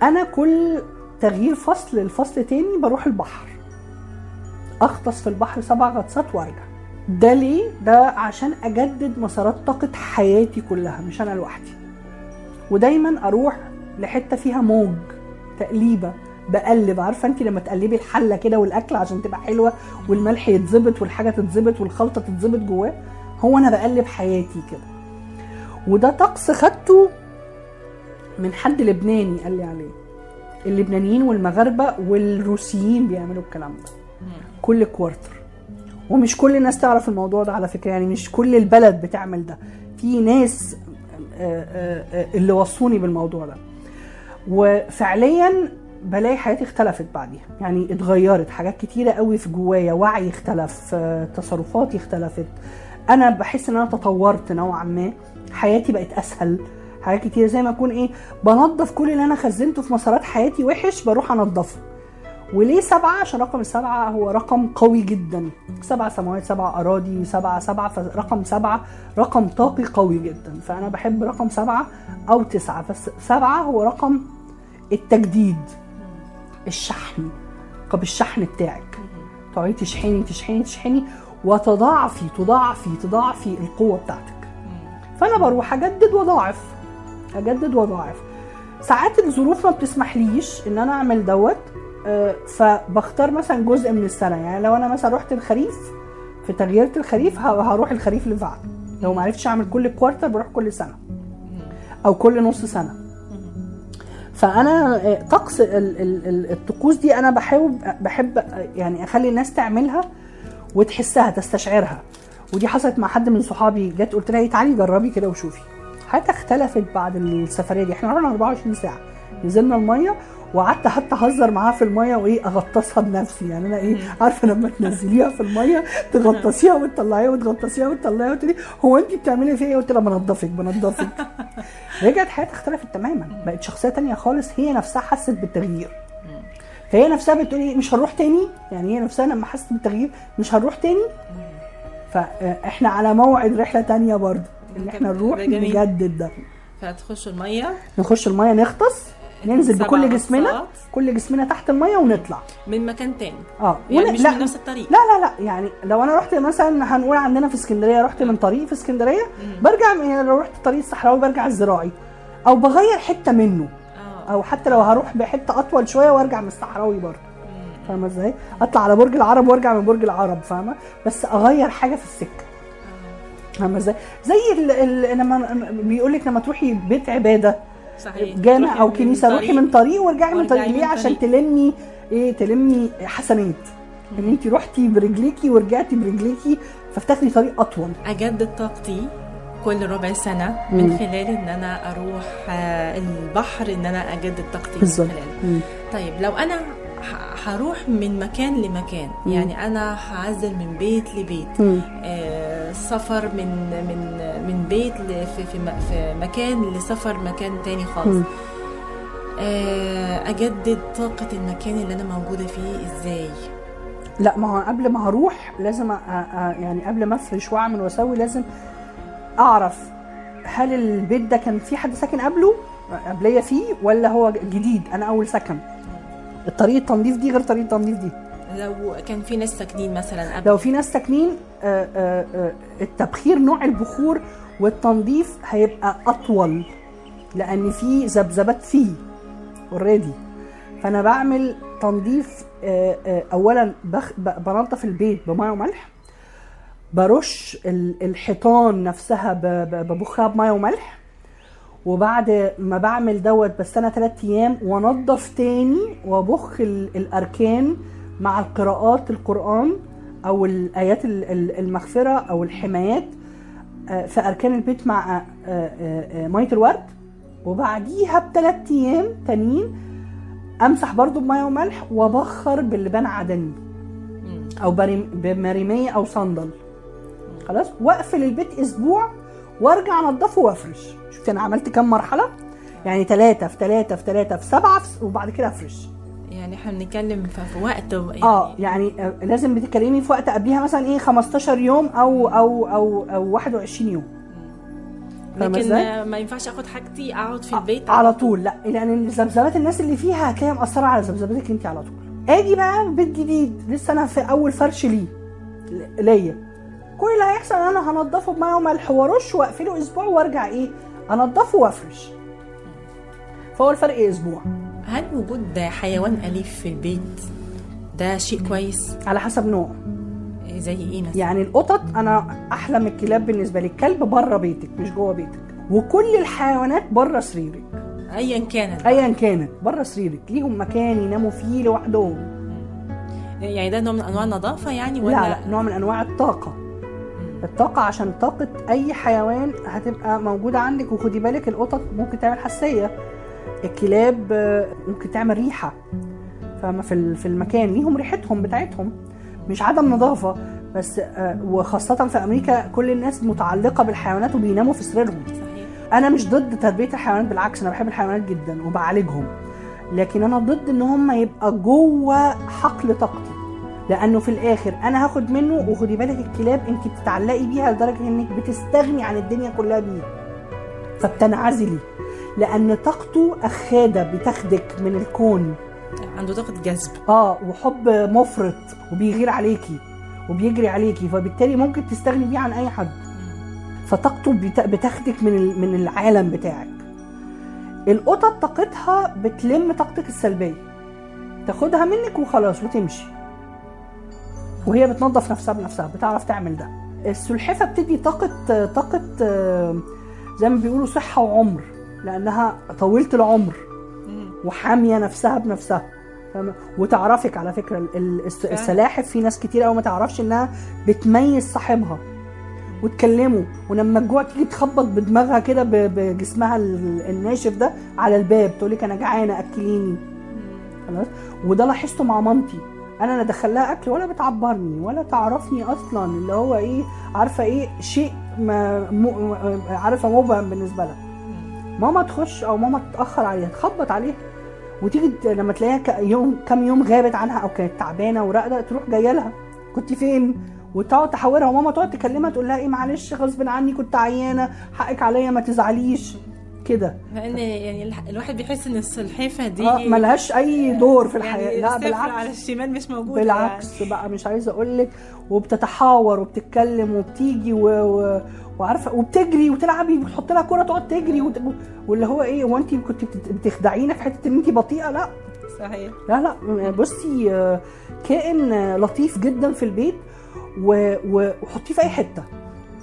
أنا كل تغيير فصل لفصل تاني بروح البحر. أغطس في البحر سبع غطسات وأرجع. ده ليه؟ ده عشان أجدد مسارات طاقة حياتي كلها مش أنا لوحدي. ودايما أروح لحتة فيها موج تقليبة. بقلب. عارفة انت لما تقلبي الحلة كده والأكل عشان تبقى حلوة والملح يتظبط والحاجة تتظبط والخلطة تتظبط جواه؟ هو أنا بقلب حياتي كده. وده طقس خدته من حد لبناني قال لي عليه. اللبنانيين والمغاربة والروسيين بيعملوا الكلام ده. كل كوارتر ومش كل الناس تعرف الموضوع ده على فكرة يعني مش كل البلد بتعمل ده. في ناس آه، آه، آه، اللي وصوني بالموضوع ده. وفعليا بلاقي حياتي اختلفت بعديها. يعني اتغيرت حاجات كتيرة قوي في جوايا وعي اختلف آه، تصرفاتي اختلفت. أنا بحس إن أنا تطورت نوعا ما. حياتي بقت أسهل. حاجات كتيرة زي ما أكون إيه بنظف كل اللي أنا خزنته في مسارات حياتي وحش بروح انضفه وليه سبعة؟ عشان رقم السبعة هو رقم قوي جدا. سبع سماوات سبع أراضي سبعة سبعة فرقم سبعة رقم طاقي قوي جدا. فأنا بحب رقم سبعة أو تسعة. بس سبعة هو رقم التجديد. الشحن. طب الشحن بتاعك. تقعدي تشحني تشحني تشحني وتضاعفي تضاعفي تضاعفي القوة بتاعتك. فأنا بروح أجدد وأضاعف أجدد وأضاعف. ساعات الظروف ما بتسمحليش إن أنا أعمل دوت آه، فبختار مثلا جزء من السنة. يعني لو أنا مثلا رحت الخريف في تغيير الخريف هروح الخريف اللي بعده لو ما عرفتش أعمل كل كوارتر بروح كل سنة. أو كل نص سنة. فأنا آه، طقس ال- ال- ال- الطقوس دي أنا بحب آه، يعني أخلي الناس تعملها وتحسها تستشعرها. ودي حصلت مع حد من صحابي جت قلت لها إيه، تعالي جربي كده وشوفي. حياتها اختلفت بعد السفرية دي. إحنا رحنا 24 ساعة. نزلنا المية وقعدت حتى اهزر معاها في المية وايه اغطسها بنفسي. يعني أنا إيه عارفة لما تنزليها في المية تغطسيها وتطلعيها وتغطسيها وتطلعيها وتقولي لي هو انت بتعملي فيا إيه؟ قلت لها بنضفك بنضفك. رجعت حياتها اختلفت تماما. بقت شخصية تانية خالص هي نفسها حست بالتغيير. فهي نفسها بتقول إيه مش هنروح تاني؟ يعني هي نفسها لما حست بالتغيير مش هنروح تاني؟ فاحنا على موعد رحلة تانية برضه. إن إحنا نروح. نجدد ده. فتخشوا المية؟ نخش المية نغطس. ننزل بكل جسمنا. كل جسمنا تحت المية ونطلع. من مكان تاني. آه يعني ون- مش لا. من نفس الطريق. لا لا لا. يعني لو أنا رحت مثلا هنقول عندنا في اسكندرية رحت من طريق في اسكندرية برجع من- يعني لو رحت الطريق الصحراوي برجع الزراعي. أو بغير حتة منه. أو حتى لو هروح بحتة أطول شوية وأرجع من الصحراوي برضه. فاهمة إزاي؟ أطلع على برج العرب وأرجع من برج العرب فاهمة؟ بس أغير حاجة في السكة. فاهمة إزاي؟ زي ال- ال- لما بيقول لك لما تروحي بيت عبادة صحيح جامع أو كنيسة روحي من طريق وارجعي من طريق ليه عشان. تلمي إيه تلمي حسنات إن انت رحتي برجليكي ورجعتي برجليكي فبتاخدي طريق أطول أجدد طاقتي كل ربع سنة مم. من خلال إن أنا أروح آه، البحر إن أنا أجدد طاقتي من خلاله مم. طيب لو أنا هروح من مكان لمكان مم. يعني أنا هعزل من بيت لبيت مم. آه سفر من من من بيت ل- في في, مكان لسفر مكان تاني خالص. آه أجدد طاقة المكان اللي أنا موجودة فيه إزاي؟ لا ما هو قبل ما هروح لازم أ... أ... يعني قبل ما أفرش وأعمل وأسوي لازم أعرف هل البيت ده كان في حد ساكن قبله قبليه فيه ولا هو جديد؟ أنا أول سكن. طريقة التنظيف دي غير طريقة التنظيف دي. لو كان في ناس ساكنين مثلا قبل. لو في ناس ساكنين التبخير نوع البخور والتنظيف هيبقى أطول لأن في ذبذبات فيه اوريدي فأنا بعمل تنظيف آه، آه، اولا بخ... ب- بنظف البيت بمية وملح برش ال- الحيطان نفسها ببخها بمية وملح وبعد ما بعمل دوت بستنى ثلاث أيام وأنضف تاني وأبخ ال- الأركان مع القراءات القرآن أو الايات ال- ال- المغفرة أو الحمايات آه، في أركان البيت مع آه، آه، مية الورد. وبعديها بثلاث أيام تانيين أمسح برضو بمية وملح وأبخر باللبان عدني أو بمريمية أو صندل. خلاص؟ وأقفل البيت أسبوع وأرجع أنضفه وأفرش. شوفي أنا عملت كام مرحلة؟ يعني ثلاثة في ثلاثة في ثلاثة في سبعة في وبعد كده أفرش. يعني إحنا بنتكلم في وقت يعني آه يعني آه، لازم بتتكلمي في وقت قبليها مثلا إيه 15 يوم أو أو أو أو 21 يوم. لكن؟ آه، ما ينفعش آخد حاجتي أقعد في البيت على طول. لأ لأن ذبذبات الناس اللي فيها هتلاقيها مأثرة على ذبذباتك انت على طول. آجي بقى بيت جديد لسه أنا في أول فرش ليه ليا. كل اللي هيحصل إن أنا هنضفه بميه وملح وأرش وأقفله أسبوع وأرجع إيه أنضفه وأفرش. فهو الفرق أسبوع؟ هل وجود حيوان أليف في البيت ده شيء كويس؟ على حسب نوع. زي إيه مثلا؟ يعني القطط أنا أحلى من الكلاب بالنسبة لي. الكلب بره بيتك مش جوه بيتك. وكل الحيوانات بره سريرك. ايا كانت. ايا كانت بره سريرك. ليهم مكان يناموا فيه لوحدهم. يعني ده نوع من أنواع النظافة يعني ولا؟ لا لا نوع من أنواع الطاقة. الطاقة عشان طاقة أي حيوان هتبقى موجودة عندك. وخدي بالك القطط ممكن تعمل حساسية. الكلاب آه، ممكن تعمل ريحة. فاهمة؟ في ال- في المكان. ليهم ريحتهم بتاعتهم. مش عدم نظافة. بس آه، وخاصة في أمريكا كل الناس متعلقة بالحيوانات وبيناموا في سريرهم. أنا مش ضد تربية الحيوانات بالعكس أنا بحب الحيوانات جدا وبعالجهم. لكن أنا ضد إن هم يبقى جوه حقل طاقتي. لأنه في الآخر أنا هاخد منه وخدي بالك الكلاب انت بتتعلقي بيها لدرجة إنك بتستغني عن الدنيا كلها بيه. فبتنعزلي. لأن طاقته أخادة بتاخدك من الكون. عنده طاقة جذب. آه وحب مفرط وبيغير عليكي وبيجري عليكي فبالتالي ممكن تستغني بيه عن أي حد. فطاقته بت- بتاخدك من من العالم بتاعك. القطط طاقتها بتلم طاقتك السلبية. تاخدها منك وخلاص وتمشي. وهي بتنظف نفسها بنفسها بتعرف تعمل ده. السلحفة بتدي طاقة طاقة آه، زي ما بيقولوا صحة وعمر. لأنها طويلة العمر وحامية نفسها بنفسها. فاهمة؟ وتعرفك على فكرة. السلاحف في ناس كتير قوي ما تعرفش إنها بتميز صاحبها. وتكلمه ولما الجوع تيجي تخبط بدماغها كده بجسمها ال- الناشف ده على الباب تقول لك أنا جعانة أكليني. خلاص؟ وده لاحظته مع مامتي. أنا لا ادخل لها أكل ولا بتعبرني ولا تعرفني أصلا اللي هو إيه عارفة إيه شيء ما. عارفة مبهم بالنسبة لها. ماما تخش أو ماما تتأخر عليها تخبط عليها. وتيجي لما تلاقيها يوم كام يوم غابت عنها أو كانت تعبانة وراقدة تروح جاية لها. كنت فين؟ وتقعد تحاورها وماما تقعد تكلمها تقول لها إيه معلش غصب عني كنت عيانة حقك عليا ما تزعليش. كده. لأن يعني الواحد بيحس إن السلحفة دي آه ملهاش أي دور في الحياة. يعني لا بالعكس على الشمال مش موجود بالعكس بقى مش عايزة أقول لك وبتتحاور وبتتكلم وبتيجي و... و... وعارفة وبتجري وتلعبي بتحط لها كوره تقعد تجري وت... واللي هو إيه هو أنت كنت بت- بتخدعينا في حتة إن أنت بطيئة؟ لا. صحيح. لا لا. بصي آه، كائن لطيف جدا في البيت. و... وحطيه في أي حتة.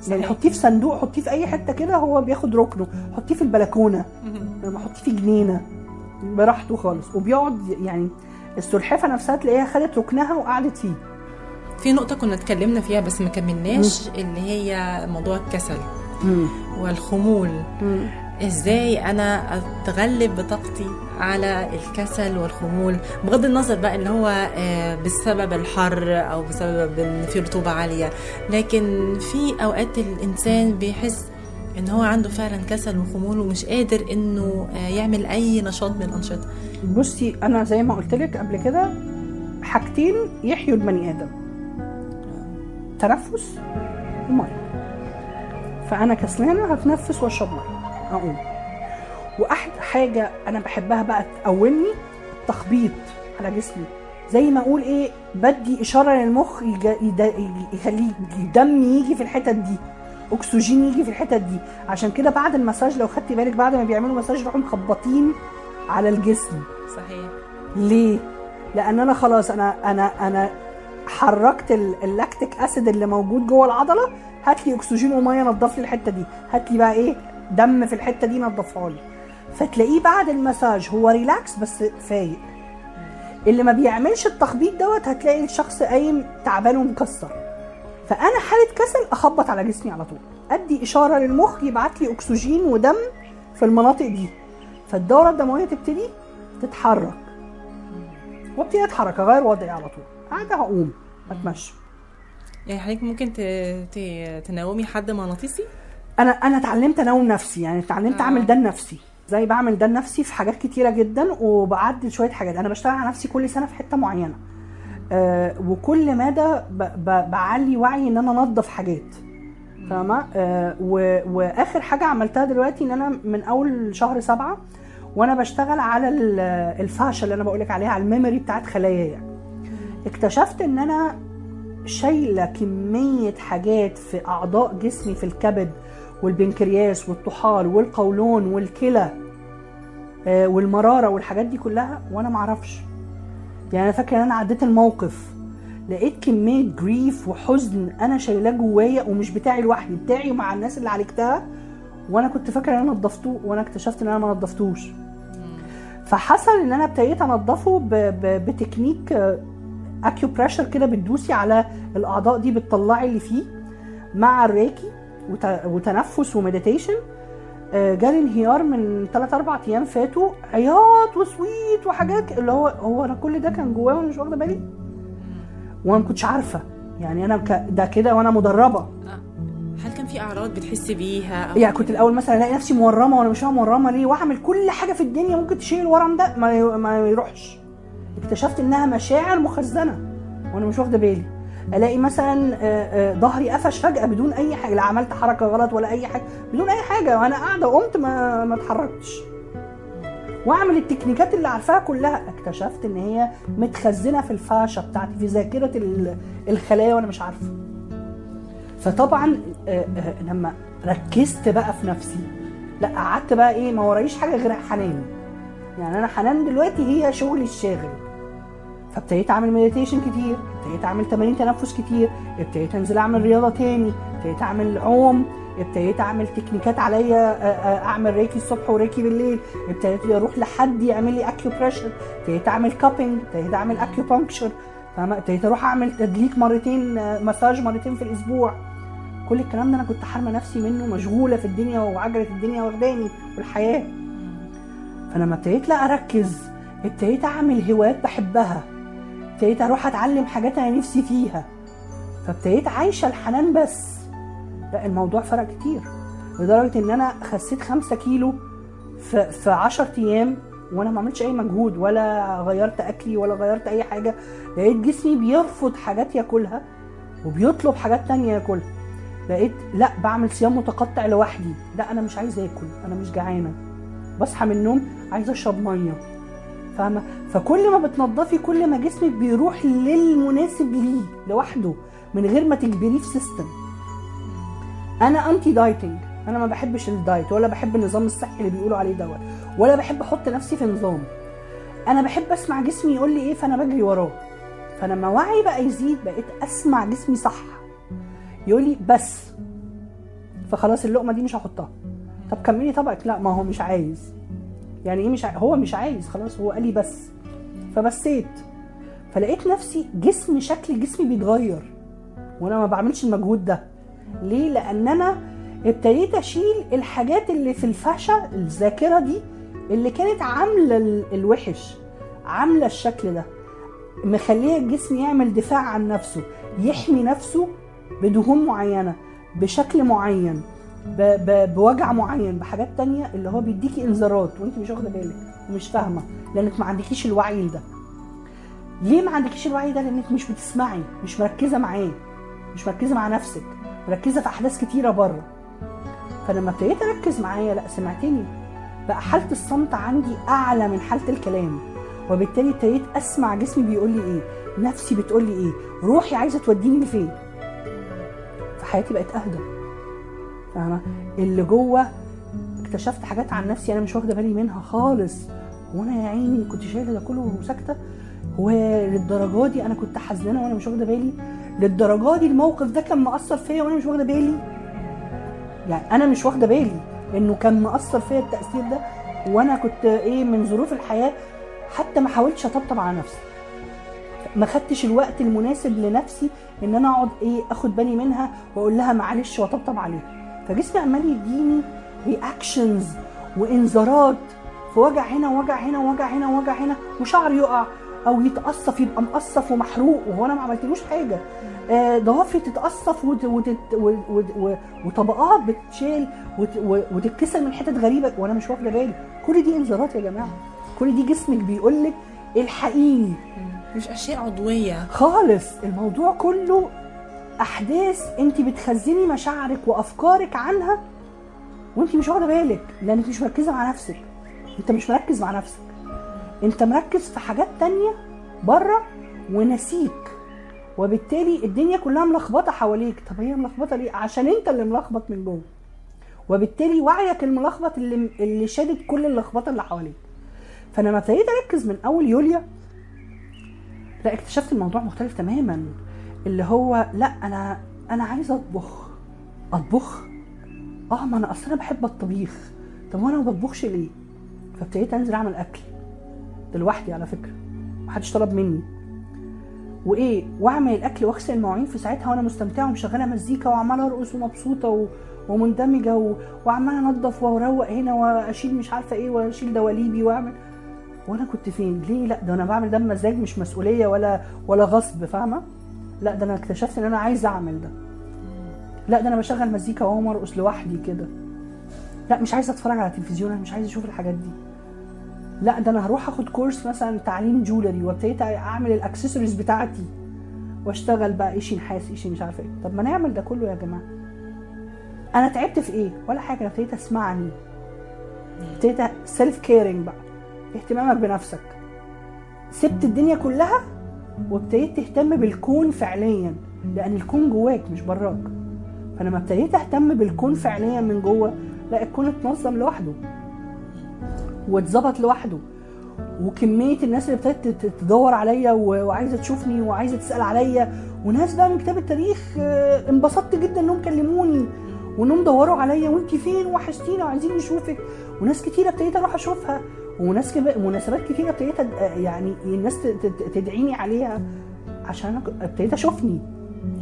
يعني حطيه في صندوق حطيه في أي حتة كده هو بياخد ركنه. حطيه في البلكونة. لما حطيه في جنينة. براحته خالص. وبيقعد يعني السلحفة نفسها تلاقيها خدت ركنها وقعدت فيه. في نقطة كنا اتكلمنا فيها بس ما كملناش اللي هي موضوع الكسل والخمول. إزاي أنا أتغلب بطاقتي على الكسل والخمول بغض النظر بقى إن هو آه، بسبب الحر أو بسبب إن في رطوبة عالية لكن في أوقات الإنسان بيحس إن هو عنده فعلا كسل وخمول ومش قادر إنه آه، يعمل أي نشاط من الأنشطة. بصي أنا زي ما قلت لك قبل كده حاجتين يحيوا البني آدم. تنفس ومية. فأنا كسلانة هتنفس وأشرب مية. اقوم وأحد حاجة أنا بحبها بقى تقومني التخبيط على جسمي. زي ما أقول إيه بدي إشارة للمخ يخليه الدم يجي في الحتت دي أكسجين يجي في الحتت دي. عشان كده بعد المساج لو خدتي بالك بعد ما بيعملوا مساج يروحوا مخبطين على الجسم. صحيح. ليه؟ لأن أنا خلاص أنا أنا أنا حركت ال- ال lactic acid اللي موجود جوه العضلة هات لي أكسجين ومية نضف لي الحتة دي. هات لي بقى إيه دم في الحتة دي نضفها لي فتلاقيه بعد المساج هو relax بس فايق. اللي ما بيعملش التخبيط دوت هتلاقي الشخص قايم تعبان ومكسر. فأنا حالة كسل أخبط على جسمي على طول. أدي إشارة للمخ يبعت لي أكسجين ودم في المناطق دي. فالدورة الدموية تبتدي تتحرك. وابتدي أتحرك أغير وضعي على طول. قاعدة هقوم أتمشى. يعني حضرتك ممكن. تنومي حد مغناطيسي؟ أنا أنا اتعلمت انوم نفسي يعني اتعلمت آه. أعمل ده لنفسي زي بعمل ده لنفسي في حاجات كتيرة جدا وبعدل شوية حاجات أنا بشتغل على نفسي كل سنة في حتة معينة آه وكل مدى. بعلي وعي إن أنا أنظف حاجات فاهمة آه. وآخر حاجة عملتها دلوقتي إن أنا من أول شهر سبعة وأنا بشتغل على ال- الفاشة اللي أنا بقولك عليها على الميموري بتاعت خلاياي اكتشفت إن أنا شايلة كمية حاجات في أعضاء جسمي في الكبد والبنكرياس والطحال والقولون والكلى آه، والمرارة والحاجات دي كلها وأنا معرفش يعني أنا فاكرة إن أنا عديت الموقف لقيت كمية grief وحزن أنا شايلاه جوايا ومش بتاعي لوحدي بتاعي مع الناس اللي عالجتها وأنا كنت فاكرة إن أنا نضفته وأنا اكتشفت إن أنا ما نضفتوش. فحصل إن أنا ابتديت أنضفه ب- ب- ب technique acupressure كده بتدوسي على الأعضاء دي بتطلعي اللي فيه مع الريكي. وتنفس و meditation. آه، جالي انهيار من 3 4 أيام فاتوا. عياط و sweat وحاجات اللي هو هو أنا كل ده كان جوايا وأنا مش واخدة بالي؟ وأنا ما كنتش عارفة. يعني أنا ك- ده كده وأنا مدربة. هل كان في أعراض بتحسي بيها؟ أو يعني كنت الأول مثلا ألاقي نفسي مورمة وأنا مش مورمة ليه وأعمل كل حاجة في الدنيا ممكن تشيل الورم ده ما ما يروحش. اكتشفت إنها مشاعر مخزنة وأنا مش واخدة بالي. ألاقي مثلا آه، آه، ظهري قفش فجأة بدون أي حاجة. لا عملت حركة غلط ولا أي حاجة. بدون أي حاجة. وأنا قاعدة قمت ما ما اتحركتش. وأعمل التكنيكات اللي عارفاها كلها. اكتشفت إن هي متخزنة في الفاشة بتاعتي في ذاكرة ال- الخلايا وأنا مش عارفة. فطبعا آه، لما ركزت بقى في نفسي لا قعدت بقى إيه ما ورايش حاجة غير حنان. يعني أنا حنان دلوقتي هي شغلي الشاغل. فابتديت أعمل meditation كتير ابتديت أعمل تمارين تنفس كتير ابتديت أنزل أعمل رياضة تاني ابتديت أعمل عوم ابتديت أعمل techniques عليا أعمل ريكي الصبح وريكي بالليل ابتديت أروح لحد يعمل لي acupressure ابتديت أعمل cupping ابتديت أعمل acupuncture فاهمة؟ ابتديت أروح أعمل تدليك مرتين مساج مرتين في الأسبوع. كل الكلام ده أنا كنت حارمة نفسي منه مشغولة في الدنيا وعجله الدنيا واخداني والحياة. فلما ابتديت لا أركز ابتديت أعمل هوايات بحبها. ابتديت أروح أتعلم حاجات أنا نفسي فيها. فابتديت عايشة الحنان بس. لا الموضوع فرق كتير. لدرجة إن أنا خسيت خمسة كيلو في في 10 أيام وأنا ما عملتش أي مجهود ولا غيرت أكلي ولا غيرت أي حاجة. لقيت جسمي بيرفض حاجات ياكلها وبيطلب حاجات تانية ياكلها. لقيت لا بعمل صيام متقطع لوحدي. لا أنا مش عايز آكل أنا مش جعانة. بصحى من النوم عايزه أشرب مية. فاهمة؟ فكل ما بتنضفي كل ما جسمك بيروح للمناسب ليه لوحده من غير ما تجبريه في سيستم أنا anti dieting أنا ما بحبش ال diet ولا بحب النظام الصحي اللي بيقولوا عليه دوت ولا بحب أحط نفسي في نظام. أنا بحب أسمع جسمي يقول لي إيه فأنا بجري وراه. فلما وعي بقى يزيد بقيت أسمع جسمي صح. يقول لي بس. فخلاص اللقمة دي مش هحطها. طب كملي طبقك. لا ما هو مش عايز. يعني إيه مش عايز هو مش عايز خلاص هو قال لي بس. فبسيت. فلقيت نفسي جسم شكل جسمي بيتغير. وأنا ما بعملش المجهود ده. ليه؟ لأن أنا ابتديت أشيل الحاجات اللي في الفاشة الذاكرة دي اللي كانت عاملة ال- الوحش عاملة الشكل ده. مخلية الجسم يعمل دفاع عن نفسه يحمي نفسه بدهون معينة بشكل معين. بوجع معين بحاجات تانية اللي هو بيديكي انذارات وانت مش واخدة بالك ومش فاهمة لأنك ما عندكيش الوعي ده ليه ما عندكيش الوعي ده؟ لأنك مش بتسمعي مش مركزة معاه مش مركزة مع نفسك مركزة في أحداث كتيرة بره. فلما ابتديت أركز معايا لأ سمعتني. بقى حالة الصمت عندي أعلى من حالة الكلام. وبالتالي ابتديت أسمع جسمي بيقول لي إيه نفسي بتقول لي إيه روحي عايزة توديني لفين. فحياتي بقت أهدى. فاهمة؟ اللي جوه اكتشفت حاجات عن نفسي أنا مش واخدة بالي منها خالص. وأنا يا عيني كنت شايله ده كله وساكته هو للدرجه دي أنا كنت حزنانه وأنا مش واخدة بالي. للدرجة دي الموقف ده كان مأثر فيا وأنا مش واخدة بالي. يعني أنا مش واخدة بالي إنه كان مأثر فيا التأثير ده. وأنا كنت إيه من ظروف الحياة حتى ما حاولتش أطبطب على نفسي. ما خدتش الوقت المناسب لنفسي إن أنا أقعد إيه أخد بالي منها وأقول لها معلش وأطبطب عليها. فجسمي عمال يديني رياكشنز وانذارات. في وجع هنا ووجع هنا ووجع هنا ووجع هنا وشعر يقع أو يتقصف يبقى مقصف ومحروق وهو أنا ما عملتلوش حاجة. آه، ضوافري تتقصف. وطبقات. و... وتتكسر من حتت غريبة. وأنا مش واخدة بالي. كل دي انذارات يا جماعة. كل دي جسمك بيقول لك الحقيني مش أشياء عضوية. خالص. الموضوع كله احداث أنت بتخزني مشاعرك وأفكارك عنها وأنت مش واخدة بالك لانك مش مركزة مع نفسك. أنت مش مركز مع نفسك. أنت مركز في حاجات تانية بره ونسيك. وبالتالي الدنيا كلها ملخبطة حواليك. طب هي ملخبطة ليه؟ عشان أنت اللي ملخبط من جوه. وبالتالي وعيك الملخبط اللي اللي شادد كل اللخبطة اللي حواليك. فانا لما ابتديت أركز من أول يوليا لا اكتشفت الموضوع مختلف تماما. اللي هو لا أنا أنا عايزه أطبخ. أطبخ؟ آه ما أنا أصل أنا بحب الطبيخ. طب وأنا ما بطبخش ليه؟ فابتديت أنزل أعمل أكل لوحدي على فكرة. محدش طلب مني. وإيه وأعمل الأكل وأغسل المواعين في ساعتها وأنا مستمتعه ومشغلة مزيكا وعمالة أرقص ومبسوطة. ومندمجة. وعمالة انضف وأروق هنا وأشيل مش عارفة إيه وأشيل دواليبي وأعمل. وأنا كنت فين؟ ليه؟ لا ده أنا بعمل ده بمزاج مش مسؤولية ولا ولا غصب فاهمة؟ لا ده أنا اكتشفت إن أنا عايزه أعمل ده. لا ده أنا بشغل مزيكا واقوم ارقص لوحدي كده. لا مش عايزه أتفرج على تلفزيون أنا مش عايزه أشوف الحاجات دي. لا ده أنا هروح آخد course مثلا تعليم jewelry وابتديت أعمل الأكسسوارز بتاعتي وأشتغل بقى إيش نحاس إيش مش عارفة إيه. طب ما نعمل ده كله يا جماعة. أنا تعبت في إيه؟ ولا حاجة أنا ابتديت اسمعني ابتديت self caring بقى. اهتمامك بنفسك. سبت الدنيا كلها وابتديت تهتم بالكون فعليا لأن الكون جواك مش براك. فلما ابتديت أهتم بالكون فعليا من جوه لا الكون اتنظم لوحده واتظبط لوحده. وكمية الناس اللي ابتدت تدور عليا وعايزة تشوفني وعايزة تسأل عليا. وناس بقى من كتاب التاريخ انبسطت جدا إنهم كلموني وإنهم دوروا عليا وانت فين؟ وحشتينا وعايزين نشوفك. وناس كتير ابتديت أروح أشوفها. وناس. مناسبات كتير ابتديت يعني الناس تدعيني عليها عشان ابتديت أشوفني.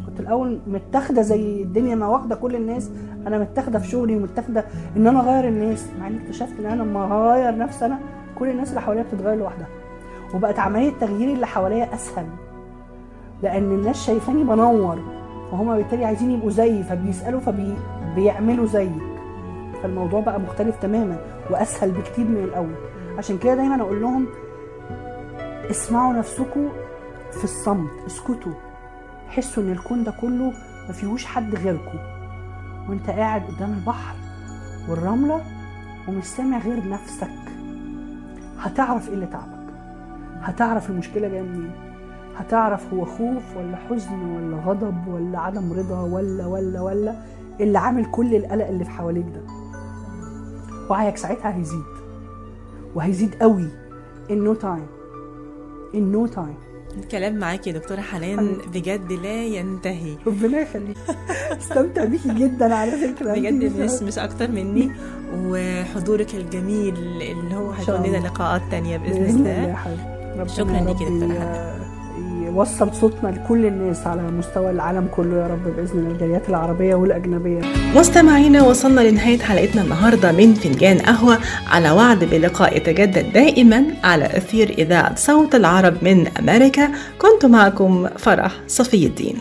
كنت الأول متاخدة زي الدنيا ما واخدة كل الناس. أنا متاخدة في شغلي ومتاخدة إن أنا أغير الناس مع إني اكتشفت إن أنا لما اغير نفسي أنا كل الناس اللي حواليا بتتغير لوحدها. وبقت عملية تغيير اللي حواليا أسهل. لأن الناس شايفاني بنور وهما بالتالي عايزين يبقوا زيي فبيسألوا فبيعملوا زيك. فالموضوع بقى مختلف تماما وأسهل بكتير من الأول. عشان كده دايما أقول لهم اسمعوا نفسكم في الصمت اسكتوا حسوا إن الكون ده كله ما فيهوش حد غيركم. وأنت قاعد قدام البحر والرملة ومش سامع غير نفسك. هتعرف إيه اللي تعبك؟ هتعرف المشكلة جاية منين؟ هتعرف هو خوف ولا حزن ولا غضب ولا عدم رضا ولا ولا ولا؟ اللي عامل كل القلق اللي في حواليك ده. وعيك ساعتها هيزيد. وهيزيد قوي. In no time. In no time. الكلام معاكي يا دكتورة حنان بجد لا ينتهي. ربنا يخليك. استمتع بيكي جدا على فكرة بجد مش مش أكتر مني. وحضورك الجميل اللي هو هيكون لنا لقاءات تانية بإذن الله. شكرا ليكي دكتورة حنان. يوصل صوتنا لكل الناس على مستوى العالم كله يا رب بإذن الجاليات العربية والأجنبية. مستمعينا وصلنا لنهاية حلقتنا النهارده من فنجان قهوة على وعد بلقاء يتجدد دائما على أثير إذاعة صوت العرب من أمريكا كنت معكم فرح صفي الدين.